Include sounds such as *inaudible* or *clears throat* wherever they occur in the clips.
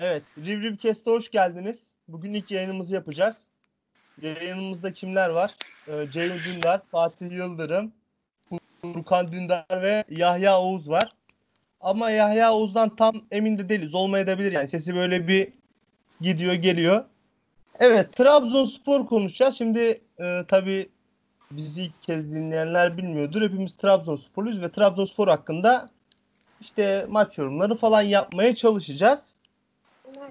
Evet, Rivriv Kest'e hoş geldiniz. Bugün ilk yayınımızı yapacağız. Yayınımızda kimler var? Ee, Ceyhun Dündar, Fatih Yıldırım, Furkan Dündar ve Yahya Oğuz var. Ama Yahya Oğuz'dan tam emin de değiliz. Olmayabilir yani. Sesi böyle bir gidiyor geliyor. Evet, Trabzonspor konuşacağız. Şimdi e, tabii bizi ilk kez dinleyenler bilmiyordur. Hepimiz Trabzonsporluyuz ve Trabzonspor hakkında işte maç yorumları falan yapmaya çalışacağız.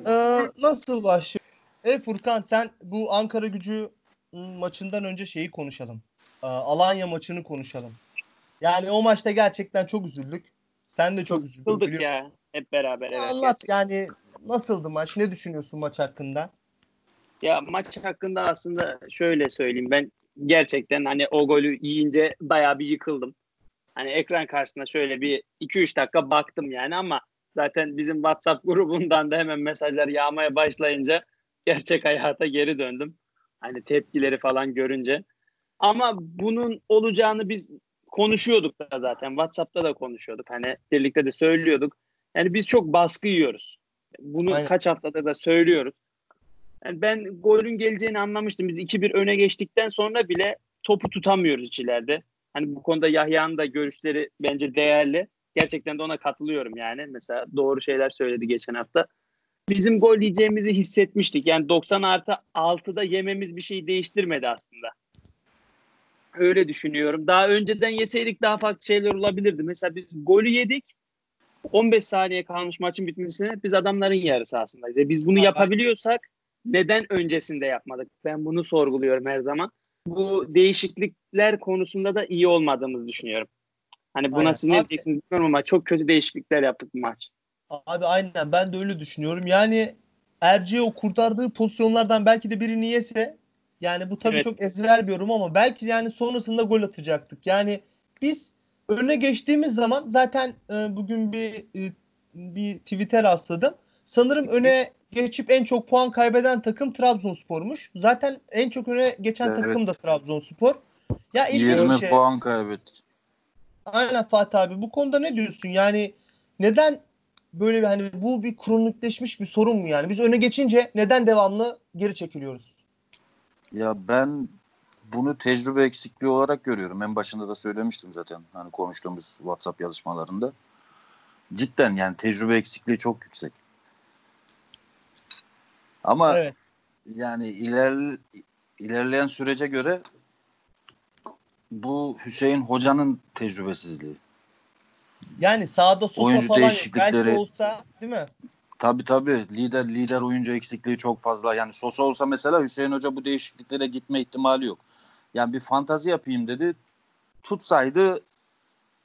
Ee, nasıl başlıyor? E Furkan sen bu Ankara gücü maçından önce şeyi konuşalım. Ee, Alanya maçını konuşalım. Yani o maçta gerçekten çok üzüldük. Sen de çok, çok üzüldün. Üzüldük ya hep beraber. Evet, Anlat yani nasıldı maç? Ne düşünüyorsun maç hakkında? Ya maç hakkında aslında şöyle söyleyeyim. Ben gerçekten hani o golü yiyince bayağı bir yıkıldım. Hani ekran karşısında şöyle bir 2-3 dakika baktım yani ama zaten bizim WhatsApp grubundan da hemen mesajlar yağmaya başlayınca gerçek hayata geri döndüm. Hani tepkileri falan görünce. Ama bunun olacağını biz konuşuyorduk da zaten. WhatsApp'ta da konuşuyorduk. Hani birlikte de söylüyorduk. Yani biz çok baskı yiyoruz. Bunu Aynen. kaç haftada da söylüyoruz. Yani ben golün geleceğini anlamıştım. Biz 2-1 öne geçtikten sonra bile topu tutamıyoruz içilerde. Hani bu konuda Yahya'nın da görüşleri bence değerli. Gerçekten de ona katılıyorum yani. Mesela doğru şeyler söyledi geçen hafta. Bizim gol yiyeceğimizi hissetmiştik. Yani 90 artı 6'da yememiz bir şey değiştirmedi aslında. Öyle düşünüyorum. Daha önceden yeseydik daha farklı şeyler olabilirdi. Mesela biz golü yedik. 15 saniye kalmış maçın bitmesine biz adamların yarısı aslında. Biz bunu yapabiliyorsak neden öncesinde yapmadık? Ben bunu sorguluyorum her zaman. Bu değişiklikler konusunda da iyi olmadığımızı düşünüyorum. Hani buna aynen. siz ne diyeceksiniz bilmiyorum ama çok kötü değişiklikler yaptık bu maç. Abi aynen ben de öyle düşünüyorum. Yani Erci o kurtardığı pozisyonlardan belki de birini yese yani bu tabii evet. çok ezber bir yorum ama belki yani sonrasında gol atacaktık. Yani biz öne geçtiğimiz zaman zaten e, bugün bir e, bir Twitter rastladım. Sanırım öne geçip en çok puan kaybeden takım Trabzonspor'muş. Zaten en çok öne geçen evet. takım da Trabzonspor. Ya 20 şey. puan kaybettik. Aynen Fatih abi. Bu konuda ne diyorsun? Yani neden böyle bir hani bu bir kronikleşmiş bir sorun mu yani? Biz öne geçince neden devamlı geri çekiliyoruz? Ya ben bunu tecrübe eksikliği olarak görüyorum. En başında da söylemiştim zaten hani konuştuğumuz WhatsApp yazışmalarında. Cidden yani tecrübe eksikliği çok yüksek. Ama evet. yani iler, ilerleyen sürece göre bu Hüseyin Hoca'nın tecrübesizliği. Yani sağda Sosa oyuncu falan değişiklikleri, yok. olsa değil mi? Tabi tabi lider lider oyuncu eksikliği çok fazla. Yani Sosa olsa mesela Hüseyin Hoca bu değişikliklere gitme ihtimali yok. Yani bir fantazi yapayım dedi. Tutsaydı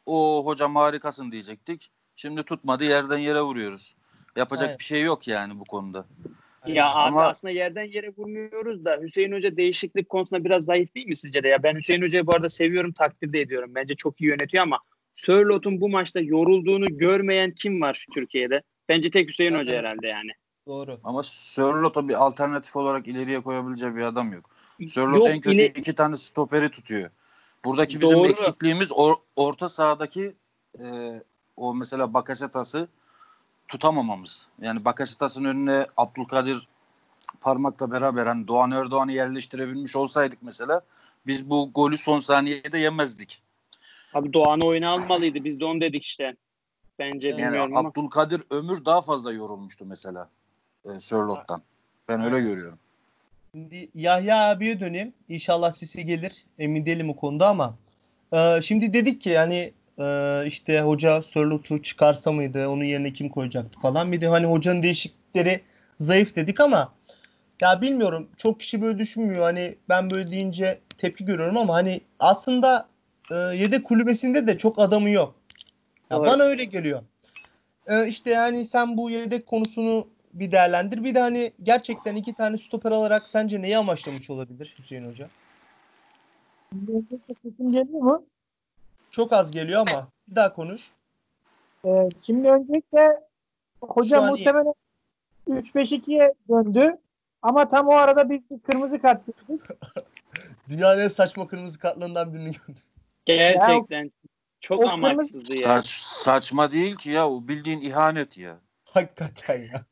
o hocam harikasın diyecektik. Şimdi tutmadı yerden yere vuruyoruz. Yapacak evet. bir şey yok yani bu konuda. Ya Ama... abi aslında yerden yere vurmuyoruz da Hüseyin Hoca değişiklik konusunda biraz zayıf değil mi sizce de? Ya ben Hüseyin Hoca'yı bu arada seviyorum, takdir de ediyorum. Bence çok iyi yönetiyor ama Sörlot'un bu maçta yorulduğunu görmeyen kim var şu Türkiye'de? Bence tek Hüseyin Hoca herhalde yani. Doğru. Ama Sörlot'a bir alternatif olarak ileriye koyabileceği bir adam yok. Sörlot en kötü ile... iki tane stoperi tutuyor. Buradaki bizim Doğru. eksikliğimiz or, orta sahadaki e, o mesela Bakasetas'ı tutamamamız. Yani Bakasetas'ın önüne Abdülkadir parmakla beraber hani Doğan Erdoğan'ı yerleştirebilmiş olsaydık mesela biz bu golü son saniyede yemezdik. Abi Doğan'ı oyuna almalıydı. Biz de onu dedik işte. Bence yani bilmiyorum ama. Abdülkadir Ömür daha fazla yorulmuştu mesela e, Sörlot'tan. Ben öyle görüyorum. Şimdi Yahya abiye döneyim. İnşallah sesi gelir. Emin değilim o konuda ama. E, şimdi dedik ki yani e, işte hoca Sörlot'u çıkarsa mıydı? Onun yerine kim koyacaktı falan. Bir de hani hocanın değişiklikleri zayıf dedik ama ya bilmiyorum. Çok kişi böyle düşünmüyor. Hani ben böyle deyince tepki görüyorum ama hani aslında e, yedek kulübesinde de çok adamı yok. Ya evet. Bana öyle geliyor. E, işte yani sen bu yedek konusunu bir değerlendir. Bir de hani gerçekten iki tane stoper alarak sence neyi amaçlamış olabilir Hüseyin Hoca? Sesim geliyor mu? Çok az geliyor ama bir daha konuş. Ee, şimdi öncelikle hoca muhtemelen 3-5-2'ye döndü. Ama tam o arada bir kırmızı kart gördük. *laughs* Dünyanın en saçma kırmızı kartlarından birini gördük. Gerçekten. Çok amaçsızdı ya. Saç, saçma değil ki ya. O bildiğin ihanet ya. Hakikaten ya.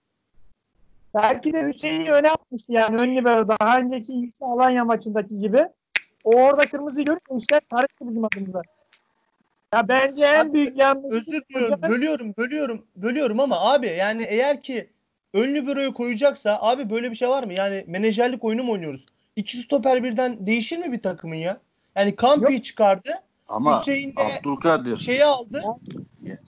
Belki de Hüseyin'i öne atmıştı yani ön libero daha önceki Alanya maçındaki gibi. O orada kırmızı görünce işler karıştı bizim adımıza. Ya bence en Abi, büyük yanlış Özür diliyorum. Bölüyorum, bölüyorum, bölüyorum ama abi yani eğer ki ön libero'yu koyacaksa abi böyle bir şey var mı? Yani menajerlik oyunu mu oynuyoruz? İki stoper birden değişir mi bir takımın ya? Yani Kampi'yi çıkardı. Ama Hüseyin Abdülkadir şeyi aldı.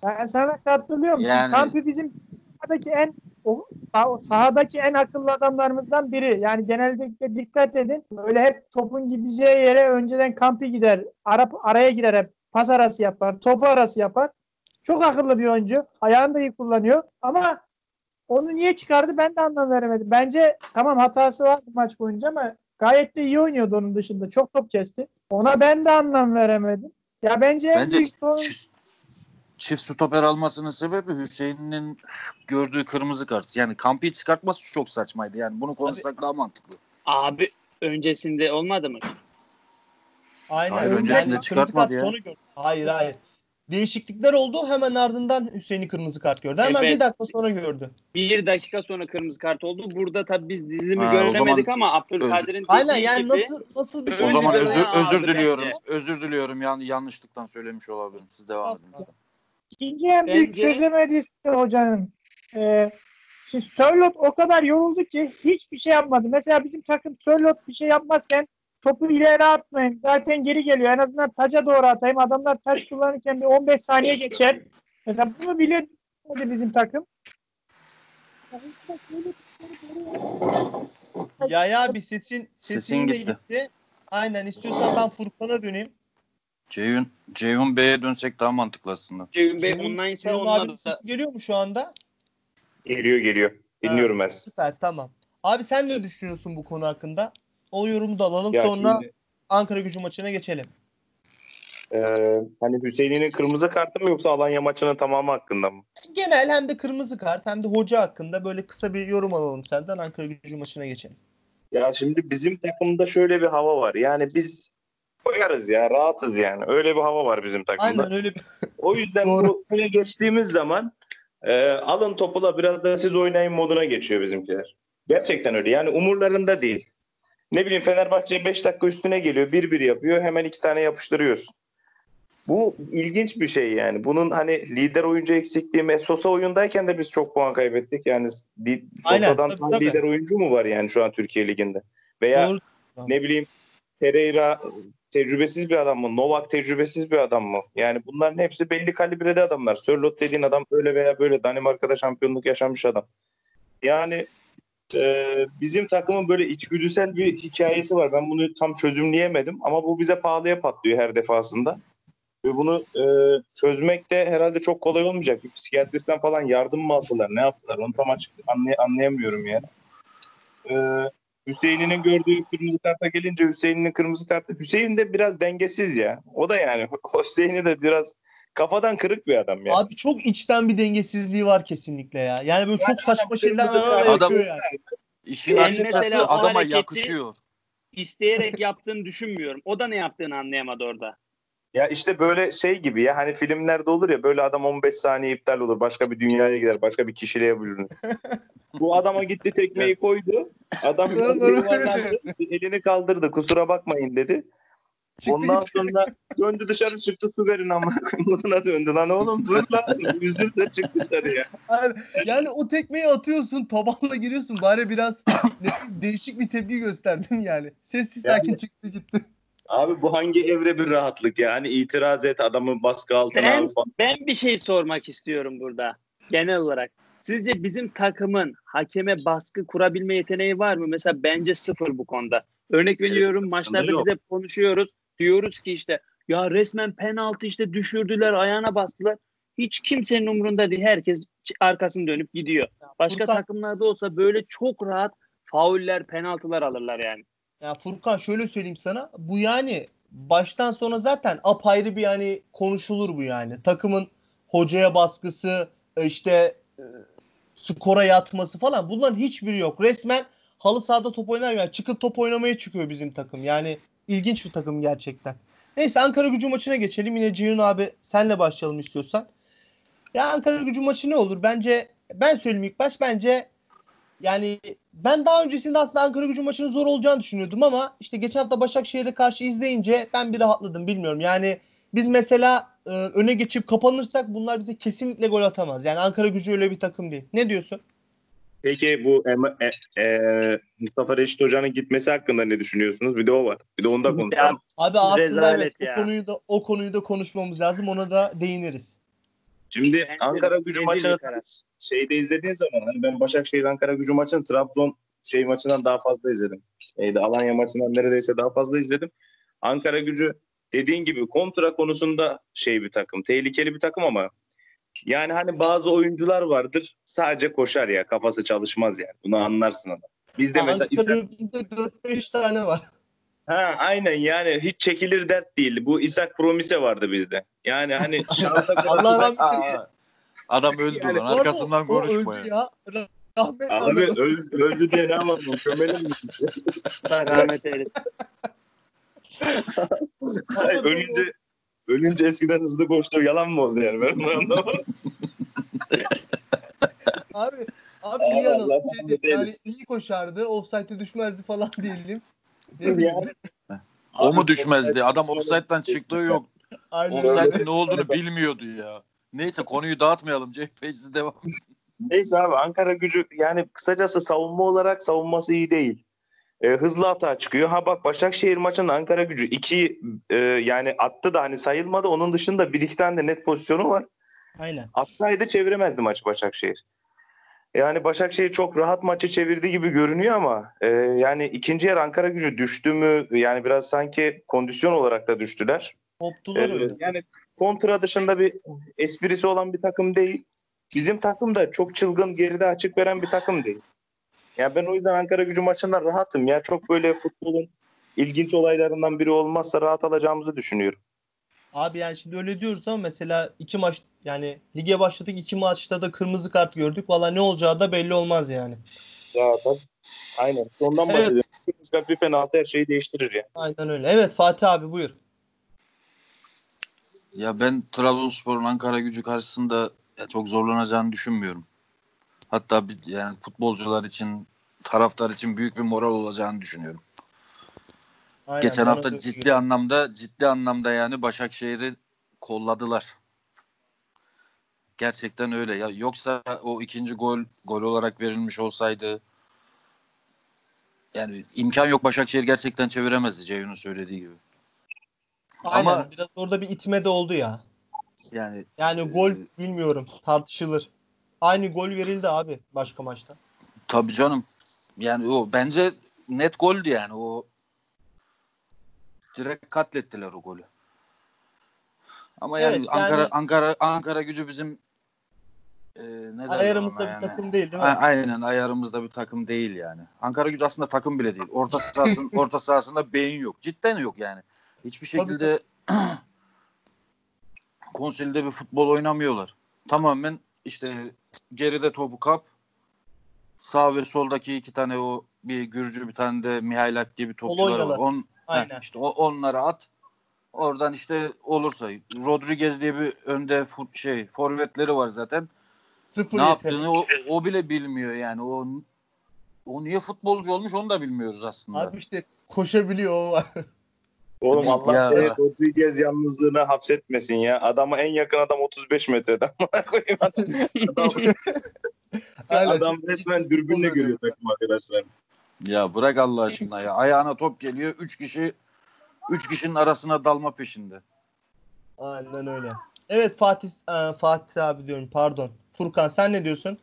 Ben sana katılıyorum. Yani- Kampi bizim sahadaki en o, sah- sahadaki en akıllı adamlarımızdan biri. Yani genellikle dikkat edin. Böyle hep topun gideceği yere önceden Kampi gider. Ara, araya girer hep. Pas arası yapar. Topu arası yapar. Çok akıllı bir oyuncu. Ayağını da iyi kullanıyor. Ama onu niye çıkardı ben de anlam veremedim. Bence tamam hatası var maç boyunca ama gayet de iyi oynuyordu onun dışında. Çok top kesti. Ona ben de anlam veremedim. Ya bence, en bence büyük sorun- çift, çift stoper almasının sebebi Hüseyin'in gördüğü kırmızı kart. Yani Kampi'yi çıkartması çok saçmaydı. Yani bunu konuşsak daha mantıklı. Abi öncesinde olmadı mı? Aynen. Hayır, öncesinde çıkartmadı kart ya. Hayır hayır. Değişiklikler oldu. Hemen ardından Hüseyin'i kırmızı kart gördü. Hemen Evet. bir dakika sonra gördü. Bir dakika sonra kırmızı kart oldu. Burada tabii biz dizilimi Ha, göremedik zaman ama Abdülkadir'in Aynen yani gibi nasıl nasıl bir O O şey zaman özür, özür diliyorum. bence. Özür diliyorum. Yani yanlışlıktan söylemiş olabilirim. Siz devam edin. İkinci en büyük şey hocanın. Ee, şimdi Sörlot o kadar yoruldu ki hiçbir şey yapmadı. Mesela bizim takım Sörlot bir şey yapmazken topu ileri atmayın. Zaten geri geliyor. En azından taca doğru atayım. Adamlar taç kullanırken bir 15 saniye geçer. Mesela bunu bile bizim takım. Ya ya abi sesin sesin, Sesin gitti. gitti. Aynen istiyorsan ben Furkan'a döneyim. Ceyhun, Ceyhun Bey'e dönsek daha mantıklı aslında. Ceyhun Bey Ceyhun- online ise Ceyhun onlar da sesi geliyor mu şu anda? Geliyor geliyor. Dinliyorum ben sizi. Süper tamam. Abi sen ne düşünüyorsun bu konu hakkında? O yorumu da alalım Ya sonra şimdi, Ankara gücü maçına geçelim. e, hani Hüseyin'in kırmızı kartı mı yoksa Alanya maçının tamamı hakkında mı? Genel hem de kırmızı kart hem de hoca hakkında böyle kısa bir yorum alalım senden Ankara gücü maçına geçelim. Ya şimdi bizim takımda şöyle bir hava var. Yani biz koyarız ya rahatız yani. Öyle bir hava var bizim takımda. Aynen öyle bir O yüzden bu öne geçtiğimiz zaman e, alın topula biraz da siz oynayın moduna geçiyor bizimkiler. Gerçekten öyle. Yani umurlarında değil. Ne bileyim Fenerbahçe 5 dakika üstüne geliyor. 1-1 yapıyor. Hemen iki tane yapıştırıyorsun. Bu ilginç bir şey yani. Bunun hani lider oyuncu eksikliği? Sosa oyundayken de biz çok puan kaybettik. Yani li- Aynen, Sosa'dan tabii, tam tabii. lider oyuncu mu var yani şu an Türkiye Ligi'nde? Veya doğru. ne bileyim Pereira tecrübesiz bir adam mı? Novak tecrübesiz bir adam mı? Yani bunların hepsi belli kalibrede adamlar. Sörlot dediğin adam öyle veya böyle Danimarka'da şampiyonluk yaşamış adam. Yani e, bizim takımın böyle içgüdüsel bir hikayesi var. Ben bunu tam çözümleyemedim ama bu bize pahalıya patlıyor her defasında. Ve bunu e, çözmek de herhalde çok kolay olmayacak. Bir psikiyatristten falan yardım mı alsalar, ne yaptılar onu tam açık anlay- anlayamıyorum yani. E, Hüseyin'in gördüğü kırmızı karta gelince Hüseyin'in kırmızı kartı. Hüseyin de biraz dengesiz ya. O da yani *laughs* Hüseyin'i de biraz kafadan kırık bir adam ya. Abi çok içten bir dengesizliği var kesinlikle ya. Yani böyle çok saçma şeyler Adam- yani. İşin açıkçası adama hareketi- yakışıyor. isteyerek yaptığını düşünmüyorum. O da ne yaptığını anlayamadı orada. Ya işte böyle şey gibi ya hani filmlerde olur ya böyle adam 15 saniye iptal olur. Başka bir dünyaya gider. Başka bir kişiliğe bürünür. *laughs* Bu adama gitti tekmeyi koydu. Adam. Elini kaldırdı. Kusura bakmayın dedi. Çıktı Ondan gitti. sonra döndü dışarı çıktı su verin ama *laughs* moduna döndü lan oğlum dur lan üzül de çık dışarıya. Yani, yani o tekmeyi atıyorsun, tabanla giriyorsun. Bari biraz değişik bir tepki gösterdin yani. Sessiz Yani- sakin çıktı gitti. Abi bu hangi evre bir rahatlık ya? Hani itiraz et adamı baskı altına Ben- al falan. Ben bir şey sormak istiyorum burada. Genel olarak. Sizce bizim takımın hakeme baskı kurabilme yeteneği var mı? Mesela bence sıfır bu konuda. Örnek veriyorum aslında maçlarda yok. biz hep konuşuyoruz. Diyoruz ki işte ya resmen penaltı işte düşürdüler ayağına bastılar. Hiç kimsenin umurunda değil. Herkes arkasını dönüp gidiyor. Başka Furkan- takımlarda olsa böyle çok rahat fauller, penaltılar alırlar yani. Ya Furkan şöyle söyleyeyim sana. Bu yani baştan sona zaten apayrı bir yani konuşulur bu yani. Takımın hocaya baskısı, e, işte e, skora yatması falan bunların hiçbiri yok. Resmen halı sahada top oynar yani çıkıp top oynamaya çıkıyor bizim takım. Yani ilginç bir takım gerçekten. Neyse Ankara gücü maçına geçelim. Yine Ceyhun abi senle başlayalım istiyorsan. Ya Ankara gücü maçı ne olur? Bence ben söyleyeyim ilk baş bence yani ben daha öncesinde aslında Ankara gücü maçının zor olacağını düşünüyordum ama işte geçen hafta Başakşehir'e karşı izleyince ben bir rahatladım bilmiyorum. Yani biz mesela e, öne geçip kapanırsak bunlar bize kesinlikle gol atamaz. Yani Ankara gücü öyle bir takım değil. Ne diyorsun? Peki bu e, e, e, Mustafa Reşit Hoca'nın gitmesi hakkında ne düşünüyorsunuz? Bir de o var. Bir de onu da konuşalım. Abi aslında Rezalet evet ya. o konuyu da o konuyu da konuşmamız lazım. Ona da değiniriz. Şimdi Ankara gücü maçını şeyde izlediğin zaman hani ben Başakşehir Ankara gücü maçını Trabzon şey maçından daha fazla izledim. Neydi Alanya maçından neredeyse daha fazla izledim. Ankara gücü dediğin gibi kontra konusunda şey bir takım, tehlikeli bir takım ama yani hani bazı oyuncular vardır sadece koşar ya kafası çalışmaz yani. Bunu anlarsın adam. Bizde mesela İshak- Ankara gücü'nde 4-5 tane var. Ha aynen yani hiç çekilir dert değil. Bu İshak Promise vardı bizde. Yani hani *laughs* şansa Allah rahmet Adam öldü Yani lan arkasından konuşma öldü ya. ya. Rahmet Abi öldü, öldü diye ne yapalım? Gömelim mi? *laughs* *laughs* Allah rahmet eylesin. Ay, ölünce eskiden hızlı koştu yalan mı oldu yani ben bunu anlamadım. *laughs* Abi abi Allah iyi anladım. Allah, Şey değil, yani iyi koşardı. Offside'e düşmezdi falan diyelim. *laughs* O mu düşmezdi? Adam offside'den çıktığı *laughs* yok. Offside'in ne olduğunu bilmiyordu ya. Neyse konuyu dağıtmayalım. Cenk Pace'de devam. Neyse abi Ankara gücü yani kısacası savunma olarak savunması iyi değil. Ee, hızlı hata çıkıyor. Ha bak Başakşehir maçında Ankara gücü iki e, yani attı da hani sayılmadı. Onun dışında bir iki tane de net pozisyonu var. Aynen. Atsaydı çeviremezdi maçı Başakşehir. Yani Başakşehir çok rahat maçı çevirdi gibi görünüyor ama e, yani ikinci yer Ankara gücü düştü mü? Yani biraz sanki kondisyon olarak da düştüler. Koptular Ee, öyle. yani kontra dışında bir esprisi olan bir takım değil. Bizim takım da çok çılgın geride açık veren bir takım değil. Ya ben o yüzden Ankara gücü maçından rahatım. Ya çok böyle futbolun ilginç olaylarından biri olmazsa rahat alacağımızı düşünüyorum. Abi yani şimdi öyle diyoruz ama mesela iki maç yani lige başladık iki maçta da kırmızı kart gördük. Valla ne olacağı da belli olmaz yani. Ya tabii. Aynen. Ondan Evet. bahsediyorum. Bir bir penaltı her şeyi değiştirir ya. Aynen öyle. Evet Fatih abi buyur. Ya ben Trabzonspor'un Ankara gücü karşısında ya çok zorlanacağını düşünmüyorum. Hatta bir, yani futbolcular için, taraftar için büyük bir moral olacağını düşünüyorum. Aynen, Geçen hafta ciddi anlamda ciddi anlamda yani Başakşehir'i kolladılar. Gerçekten öyle ya. Yoksa o ikinci gol gol olarak verilmiş olsaydı yani imkan yok Başakşehir gerçekten çeviremezdi Ceyhun'un söylediği gibi. Aynen. Ama- Biraz orada bir itme de oldu ya. Yani Yani gol Ee, bilmiyorum tartışılır. Aynı gol verildi abi başka maçta. tabii canım. Yani o bence net goldü yani. O direkt katlettiler o golü. Ama yani, Evet, Ankara yani- Ankara Ankara gücü bizim e, ne Ayarımızda bir yani? takım değil değil A- mi? Aynen ayarımızda bir takım değil yani. Ankara gücü aslında takım bile değil. Orta sahasın *laughs* orta sahasında beyin yok. Cidden yok yani. Hiçbir şekilde *clears throat* konsolide bir futbol oynamıyorlar. Tamamen işte geride topu kap. Sağ ve soldaki iki tane o bir Gürcü bir tane de Mihailak gibi topçular var. On, Aynen. heh, işte o, onları at. Oradan işte olursa Rodriguez diye bir önde şey forvetleri var zaten Sıfır ne yaptığını o, o bile bilmiyor yani. O o niye futbolcu olmuş onu da bilmiyoruz aslında. Abi işte koşabiliyor o var. *laughs* Oğlum Allah Ya. seni Rodriguez yalnızlığına hapsetmesin ya. Adama en yakın adam 35 metreden. *laughs* Amına koyayım adam. *laughs* Adam, resmen dürbünle görüyor takım arkadaşlar. Ya bırak Allah aşkına ya. Ayağına top geliyor. Üç kişi üç kişinin arasına dalma peşinde. Aynen öyle. Evet Fatih e, Fatih abi diyorum pardon. Furkan sen ne diyorsun?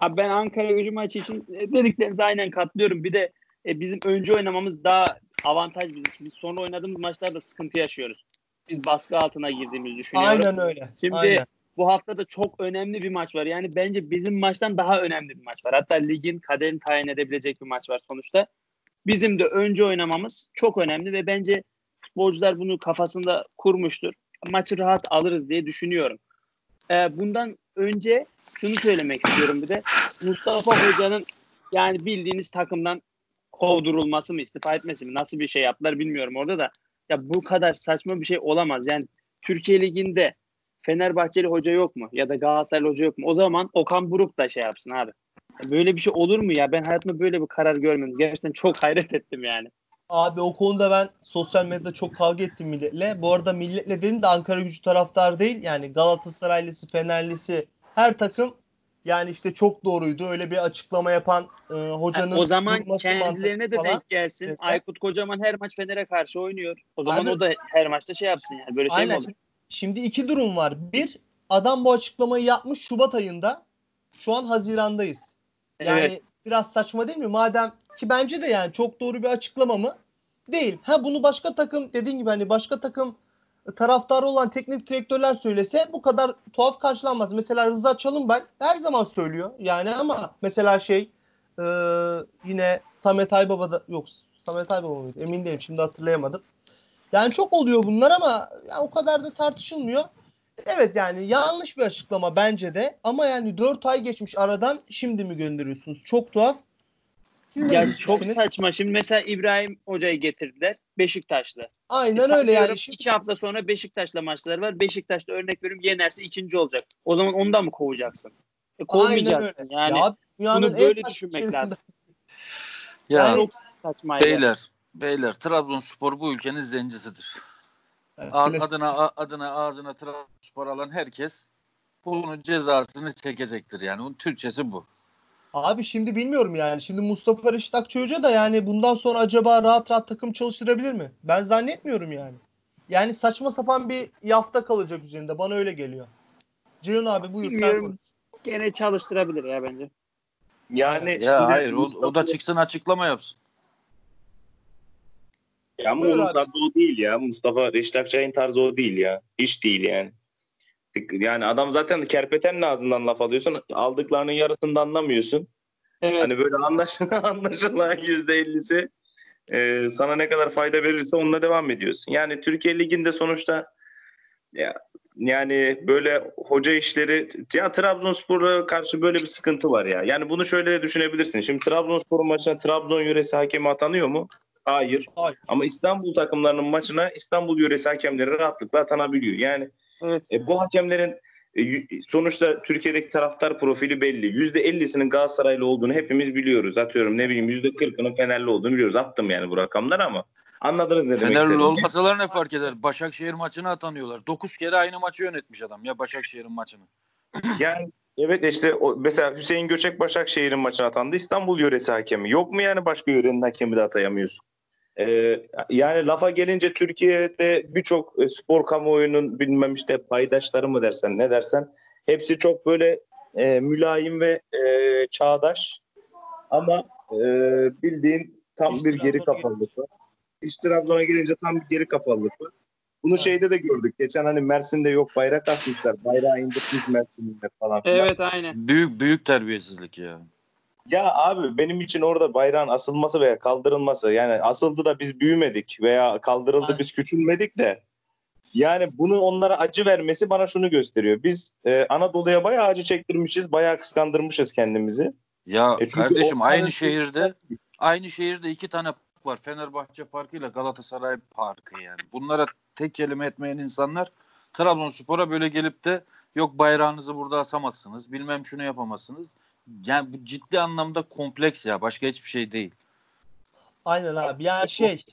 Abi ben Ankara gücü maçı için dediklerinize aynen katılıyorum. Bir de e, bizim önce oynamamız daha avantaj bizim için. Biz sonra oynadığımız maçlarda sıkıntı yaşıyoruz. Biz baskı altına girdiğimizi düşünüyorum. Aynen öyle. Şimdi Aynen. bu hafta da çok önemli bir maç var. Yani bence bizim maçtan daha önemli bir maç var. Hatta ligin kaderini tayin edebilecek bir maç var sonuçta. Bizim de önce oynamamız çok önemli ve bence futbolcular bunu kafasında kurmuştur. Maçı rahat alırız diye düşünüyorum. Ee, bundan önce şunu söylemek istiyorum bir de. Mustafa Hoca'nın yani bildiğiniz takımdan kovdurulması mı, istifa etmesi mi, nasıl bir şey yaptılar bilmiyorum orada da. Ya bu kadar saçma bir şey olamaz. Yani Türkiye Ligi'nde Fenerbahçeli hoca yok mu? Ya da Galatasaraylı hoca yok mu? O zaman Okan Buruk da şey yapsın abi. Böyle bir şey olur mu ya? Ben hayatımda böyle bir karar görmedim. Gerçekten çok *laughs* hayret ettim yani. Abi o konuda ben sosyal medyada çok kavga ettim milletle. Bu arada milletle dedin de Ankara gücü taraftar değil. Yani Galatasaraylısı, Fenerlisi her takım yani işte çok doğruydu. Öyle bir açıklama yapan e, hocanın Yani o zaman kendilerine de falan. denk gelsin. Mesela- Aykut Kocaman her maç Fener'e karşı oynuyor. O zaman Abi- o da her maçta şey yapsın yani. Böyle şey mi Aynen. olur? Şimdi iki durum var. Bir, adam bu açıklamayı yapmış Şubat ayında. Şu an Haziran'dayız. Yani Evet. biraz saçma değil mi? Madem ki bence de yani çok doğru bir açıklama mı? Değil. Ha bunu başka takım dediğin gibi hani başka takım taraftarı olan teknik direktörler söylese bu kadar tuhaf karşılanmaz. Mesela Rıza Çalınbay her zaman söylüyor. Yani ama mesela şey e, yine Samet Aybaba da yok Samet Aybaba mıydı? Emin değilim şimdi hatırlayamadım. Yani çok oluyor bunlar ama ya o kadar da tartışılmıyor. Evet yani yanlış bir açıklama bence de ama yani 4 ay geçmiş aradan şimdi mi gönderiyorsunuz? Çok tuhaf. Ne Ya çok saçma. Şimdi mesela İbrahim Hoca'yı getirdiler. Beşiktaşlı. Aynen öyle Sanıyorum yani. Şimdi, İki hafta sonra Beşiktaş'la maçları var. Beşiktaş'ta örnek veriyorum yenerse ikinci olacak. O zaman ondan mı kovacaksın? E, kovmayacaksın. Yani ya bunu böyle saçma düşünmek lazım. *laughs* Ya çok saçmaydı. beyler, beyler Trabzonspor bu ülkenin zencisidir. Evet, adına a- adına ağzına Trabzonspor alan herkes bunun cezasını çekecektir yani. Bunun Türkçesi bu. Abi şimdi bilmiyorum yani. Şimdi Mustafa Reşit Akçay da yani bundan sonra acaba rahat rahat takım çalıştırabilir mi? Ben zannetmiyorum yani. Yani saçma sapan bir yafta kalacak üzerinde. Bana öyle geliyor. Ceyhun abi buyur. sen konuş. Gene çalıştırabilir ya bence. Yani Ya şimdi hayır o, Mustafa- o da çıksın açıklama yapsın. Ya ama Buyur onun abi. tarzı o değil ya. Mustafa Reşit Akçay'ın tarzı o değil ya. Hiç değil yani. Yani adam zaten kerpetenin ağzından laf alıyorsun. Aldıklarının yarısını da anlamıyorsun. Evet. Hani böyle anlaşılan, *laughs* anlaşılan yüzde ellisi e, sana ne kadar fayda verirse onunla devam ediyorsun. Yani Türkiye Ligi'nde sonuçta ya, yani böyle hoca işleri ya Trabzonspor'a karşı böyle bir sıkıntı var ya. Yani bunu şöyle de düşünebilirsin. Şimdi Trabzonspor maçına Trabzon yöresi hakemi atanıyor mu? Hayır. Hayır. Ama İstanbul takımlarının maçına İstanbul yöresi hakemleri rahatlıkla atanabiliyor. Yani Evet. e, bu hakemlerin e, sonuçta Türkiye'deki taraftar profili belli. %50'sinin Galatasaraylı olduğunu hepimiz biliyoruz. Atıyorum ne bileyim %40'ının Fenerli olduğunu biliyoruz. Attım yani bu rakamları ama anladınız ne demek Fenerli olmasalar ne fark eder? Başakşehir maçına atanıyorlar. 9 kere aynı maçı yönetmiş adam ya Başakşehir'in maçını. *clears throat* Yani evet işte o, mesela Hüseyin Göçek Başakşehir'in maçına atandı. İstanbul yöresi hakemi. Yok mu yani başka yörenin hakemi de atayamıyorsun? Ee, yani lafa gelince Türkiye'de birçok e, spor kamuoyunun bilmem işte paydaşları mı dersen ne dersen hepsi çok böyle e, mülayim ve e, çağdaş ama e, bildiğin tam İş bir geri kafalılık var. İş Trabzon'a gelince tam bir geri kafalılık var. Bunu Evet. şeyde de gördük. Geçen hani Mersin'de yok bayrak asmışlar. Bayrağı indirmiş Mersin'de falan filan. Evet aynen. Büyük büyük terbiyesizlik ya. Ya abi benim için orada bayrağın asılması veya kaldırılması yani asıldı da biz büyümedik veya kaldırıldı Aynen. biz küçülmedik de yani bunu onlara acı vermesi bana şunu gösteriyor. Biz e, Anadolu'ya bayağı acı çektirmişiz, bayağı kıskandırmışız kendimizi. Ya E kardeşim aynı tane- şehirde aynı şehirde iki tane park var. Fenerbahçe Parkı ile Galatasaray Parkı yani. Bunlara tek kelime etmeyen insanlar Trabzonspor'a böyle gelip de yok bayrağınızı burada asamazsınız. Bilmem şunu yapamazsınız. Yani bu ciddi anlamda kompleks ya. Başka hiçbir şey değil. Aynen abi. Yani şey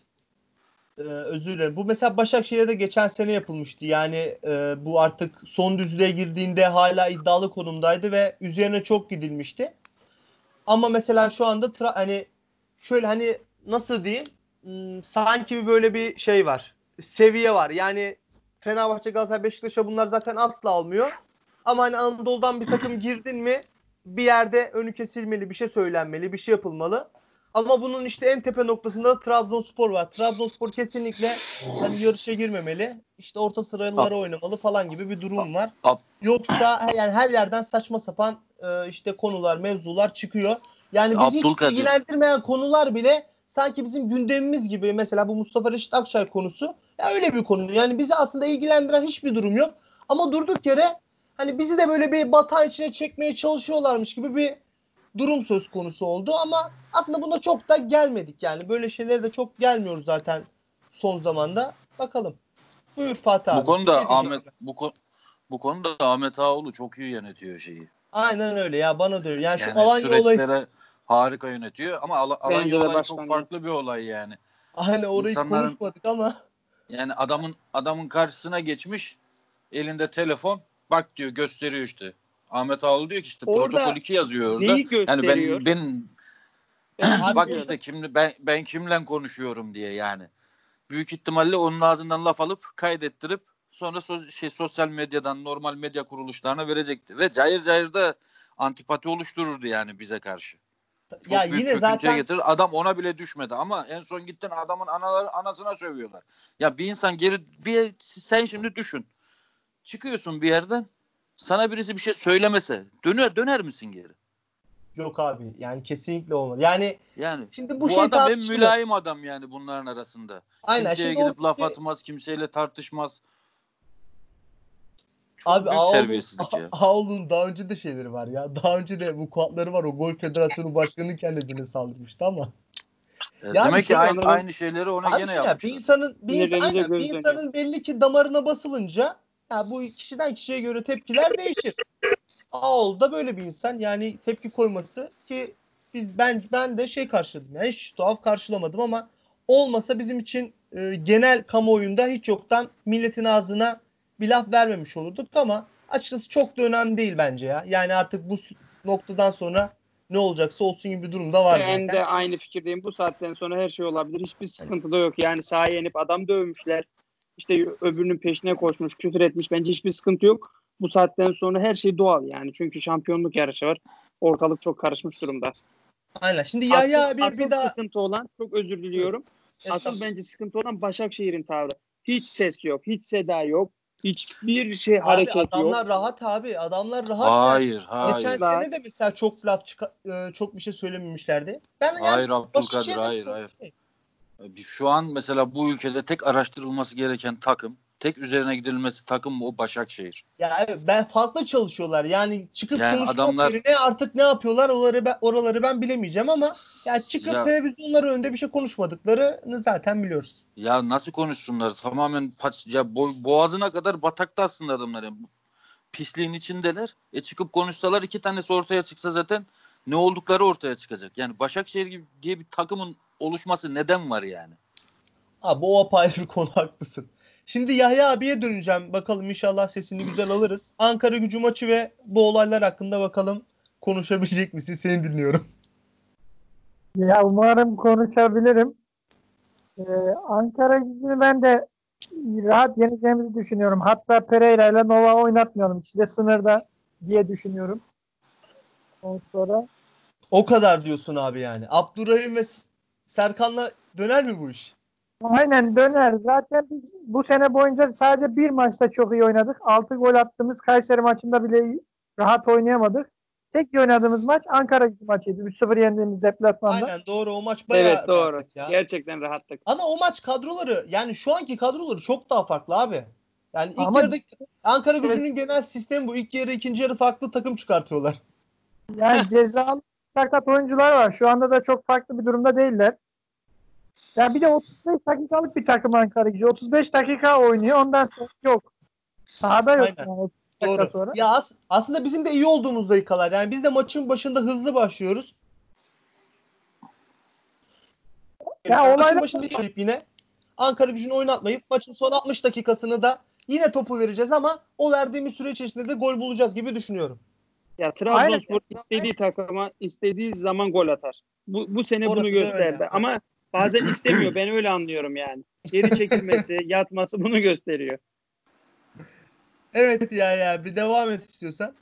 e, özür dilerim. Bu mesela Başakşehir'de geçen sene yapılmıştı. Yani e, bu artık son düzlüğe girdiğinde hala iddialı konumdaydı ve üzerine çok gidilmişti. Ama mesela şu anda tra- hani şöyle hani nasıl diyeyim Hmm, sanki böyle bir şey var. Seviye var. Yani Fenerbahçe, Galatasaray, Beşiktaş'a bunlar zaten asla olmuyor. Ama hani Anadolu'dan bir takım girdin mi bir yerde önü kesilmeli, bir şey söylenmeli, bir şey yapılmalı. Ama bunun işte en tepe noktasında da Trabzonspor var. Trabzonspor kesinlikle hani yarışa girmemeli. İşte orta sıralara oynamalı falan gibi bir durum var. Yoksa yani her yerden saçma sapan e, işte konular, mevzular çıkıyor. Yani bizi hiç ilgilendirmeyen konular bile sanki bizim gündemimiz gibi. Mesela bu Mustafa Reşit Akçay konusu. Ya öyle bir konu. Yani bizi aslında ilgilendiren hiçbir durum yok. Ama durduk yere hani bizi de böyle bir batağın içine çekmeye çalışıyorlarmış gibi bir durum söz konusu oldu ama aslında buna çok da gelmedik yani. Böyle şeylere de çok gelmiyoruz zaten son zamanda. Bakalım. Buyur Fatih abi. Bu konuda Ne diyeceksin? Ahmet bu, ko- bu konuda Ahmet Ağoğlu çok iyi yönetiyor şeyi. Aynen öyle ya bana da öyle. Yani, şu Yani Alanya olayı süreçlere harika yönetiyor ama Al- de olayı çok farklı bir olay yani. aynen orayı İnsanların- konuşmadık ama Yani adamın adamın karşısına geçmiş elinde telefon bak diyor gösteriyor işte. Ahmet Ağaoğlu diyor ki işte Orada protokol 2 yazıyor orada. Neyi Yani gösteriyor? ben ben *clears throat* Ben bak bilmiyorum. işte kimle ben ben kimle konuşuyorum diye yani. Büyük ihtimalle onun ağzından laf alıp kaydettirip sonra so- şey sosyal medyadan normal medya kuruluşlarına verecekti ve cayır cayır da antipati oluştururdu yani bize karşı. Çok ya büyük yine zaten getirir. Adam ona bile düşmedi ama en son gittin adamın anaları anasına sövüyorlar. Ya bir insan geri bir sen şimdi düşün. Çıkıyorsun bir yerden sana birisi bir şey söylemese döner döner misin geri? yok abi. Yani kesinlikle olmadı. Yani Yani şimdi bu, bu, şey adam en mülayim adam yani bunların arasında. Aynen. Kimseye gidip laf oradaki- atmaz, kimseyle tartışmaz. Çok Abi terbiyesizlik ya. *laughs* Ağol'un daha önce de şeyleri var ya. Daha önce de bu kuatları var. O Gol Federasyonu Başkanı kendine saldırmıştı ama. E, Yani Demek ki aynı, aynı şeyleri ona gene şey ya, yapmışlar. bir insanın bir, Yine insan, aynen, bir insanın belli ki damarına basılınca ya bu kişiden kişiye göre tepkiler değişir. Ağol da böyle bir insan. Yani tepki koyması ki biz ben ben de şey karşıladım. Yani hiç tuhaf karşılamadım ama olmasa bizim için e, genel kamuoyunda hiç yoktan milletin ağzına bir laf vermemiş olurduk ama açıkçası çok da önemli değil bence ya. Yani artık bu noktadan sonra ne olacaksa olsun gibi bir durumda var. Ben de aynı fikirdeyim. Bu saatten sonra her şey olabilir. Hiçbir sıkıntı da yok. Yani sahaya inip adam dövmüşler. İşte öbürünün peşine koşmuş, küfür etmiş. Bence hiçbir sıkıntı yok. Bu saatten sonra her şey doğal yani. Çünkü şampiyonluk yarışı var. Ortalık çok karışmış durumda. Aynen. Şimdi asıl, abi asıl bir daha sıkıntı olan, çok özür diliyorum. Asıl Estağfurullah. bence sıkıntı olan Başakşehir'in tavrı. Hiç ses yok, hiç seda yok. Hiçbir şey Abi hareket adamlar yok. rahat abi. Adamlar rahat. Hayır, yani. Geçen hayır. Sene de mesela çok laf çıka- e, çok bir şey söylememişlerdi. Ben yani Hayır Abdülkadir, Başakşehir'de hayır, hayır. Şu an mesela bu ülkede tek araştırılması gereken takım, tek üzerine gidilmesi takım o Başakşehir. Ya evet, ben farklı çalışıyorlar. Yani çıkıp Yani konuşmak adamlar- yerine artık ne yapıyorlar oraları ben, oraları ben bilemeyeceğim ama ya çıkıp Ya- televizyonlar önünde bir şey konuşmadıklarını zaten biliyoruz. Ya nasıl konuşsunlar? Tamamen paç, ya bo- boğazına kadar batakta aslında adamlar. Yani. Pisliğin içindeler. E çıkıp konuşsalar iki tanesi ortaya çıksa zaten ne oldukları ortaya çıkacak. Yani Başakşehir gibi diye bir takımın oluşması neden var yani? Abi o apayrı bir konu haklısın. Şimdi Yahya abiye döneceğim. Bakalım inşallah sesini güzel alırız. Ankara gücü maçı ve bu olaylar hakkında bakalım konuşabilecek misin? Seni dinliyorum. Ya umarım konuşabilirim. Ee, Ankara gücünü ben de rahat yeneceğimizi düşünüyorum. Hatta Pereira ile Nova oynatmayalım. İkisi de sınırda diye düşünüyorum. Sonra O kadar diyorsun abi yani. Abdurrahim ve Serkan'la döner mi bu iş? aynen döner. Zaten biz bu sene boyunca sadece bir maçta çok iyi oynadık. 6 gol attığımız Kayseri maçında bile rahat oynayamadık. Tek iyi oynadığımız maç Ankara gücü maçıydı. 3-0 yendiğimiz deplasmanda. Aynen doğru o maç bayağı Evet doğru. ya. Gerçekten rahatlık. Ama o maç kadroları yani şu anki kadroları çok daha farklı abi. Yani ilk Ama- yarıda Ankara gücünün genel sistemi bu. İlk yarı ikinci yarı farklı takım çıkartıyorlar. Yani *laughs* cezalı sakat oyuncular var. Şu anda da çok farklı bir durumda değiller. Ya bir de 35 dakikalık bir takım Ankara gücü. 35 dakika oynuyor. Ondan sonra yok. Sahada yok. Aynen. Yani 30 dakika Doğru. sonra. Ya as- aslında bizim de iyi olduğumuz dakikalar. Yani biz de maçın başında hızlı başlıyoruz. Ya maçın olaylar- başında başlayıp yine Ankara gücünü oynatmayıp maçın son 60 dakikasını da yine topu vereceğiz ama o verdiğimiz süre içerisinde de gol bulacağız gibi düşünüyorum. Ya Trabzonspor Aynen. istediği takıma istediği zaman gol atar. Bu, bu sene Orası bunu öyle. gösterdi. Ama bazen istemiyor. Ben öyle anlıyorum yani. Geri çekilmesi, *laughs* yatması bunu gösteriyor. Evet ya ya bir devam et istiyorsan.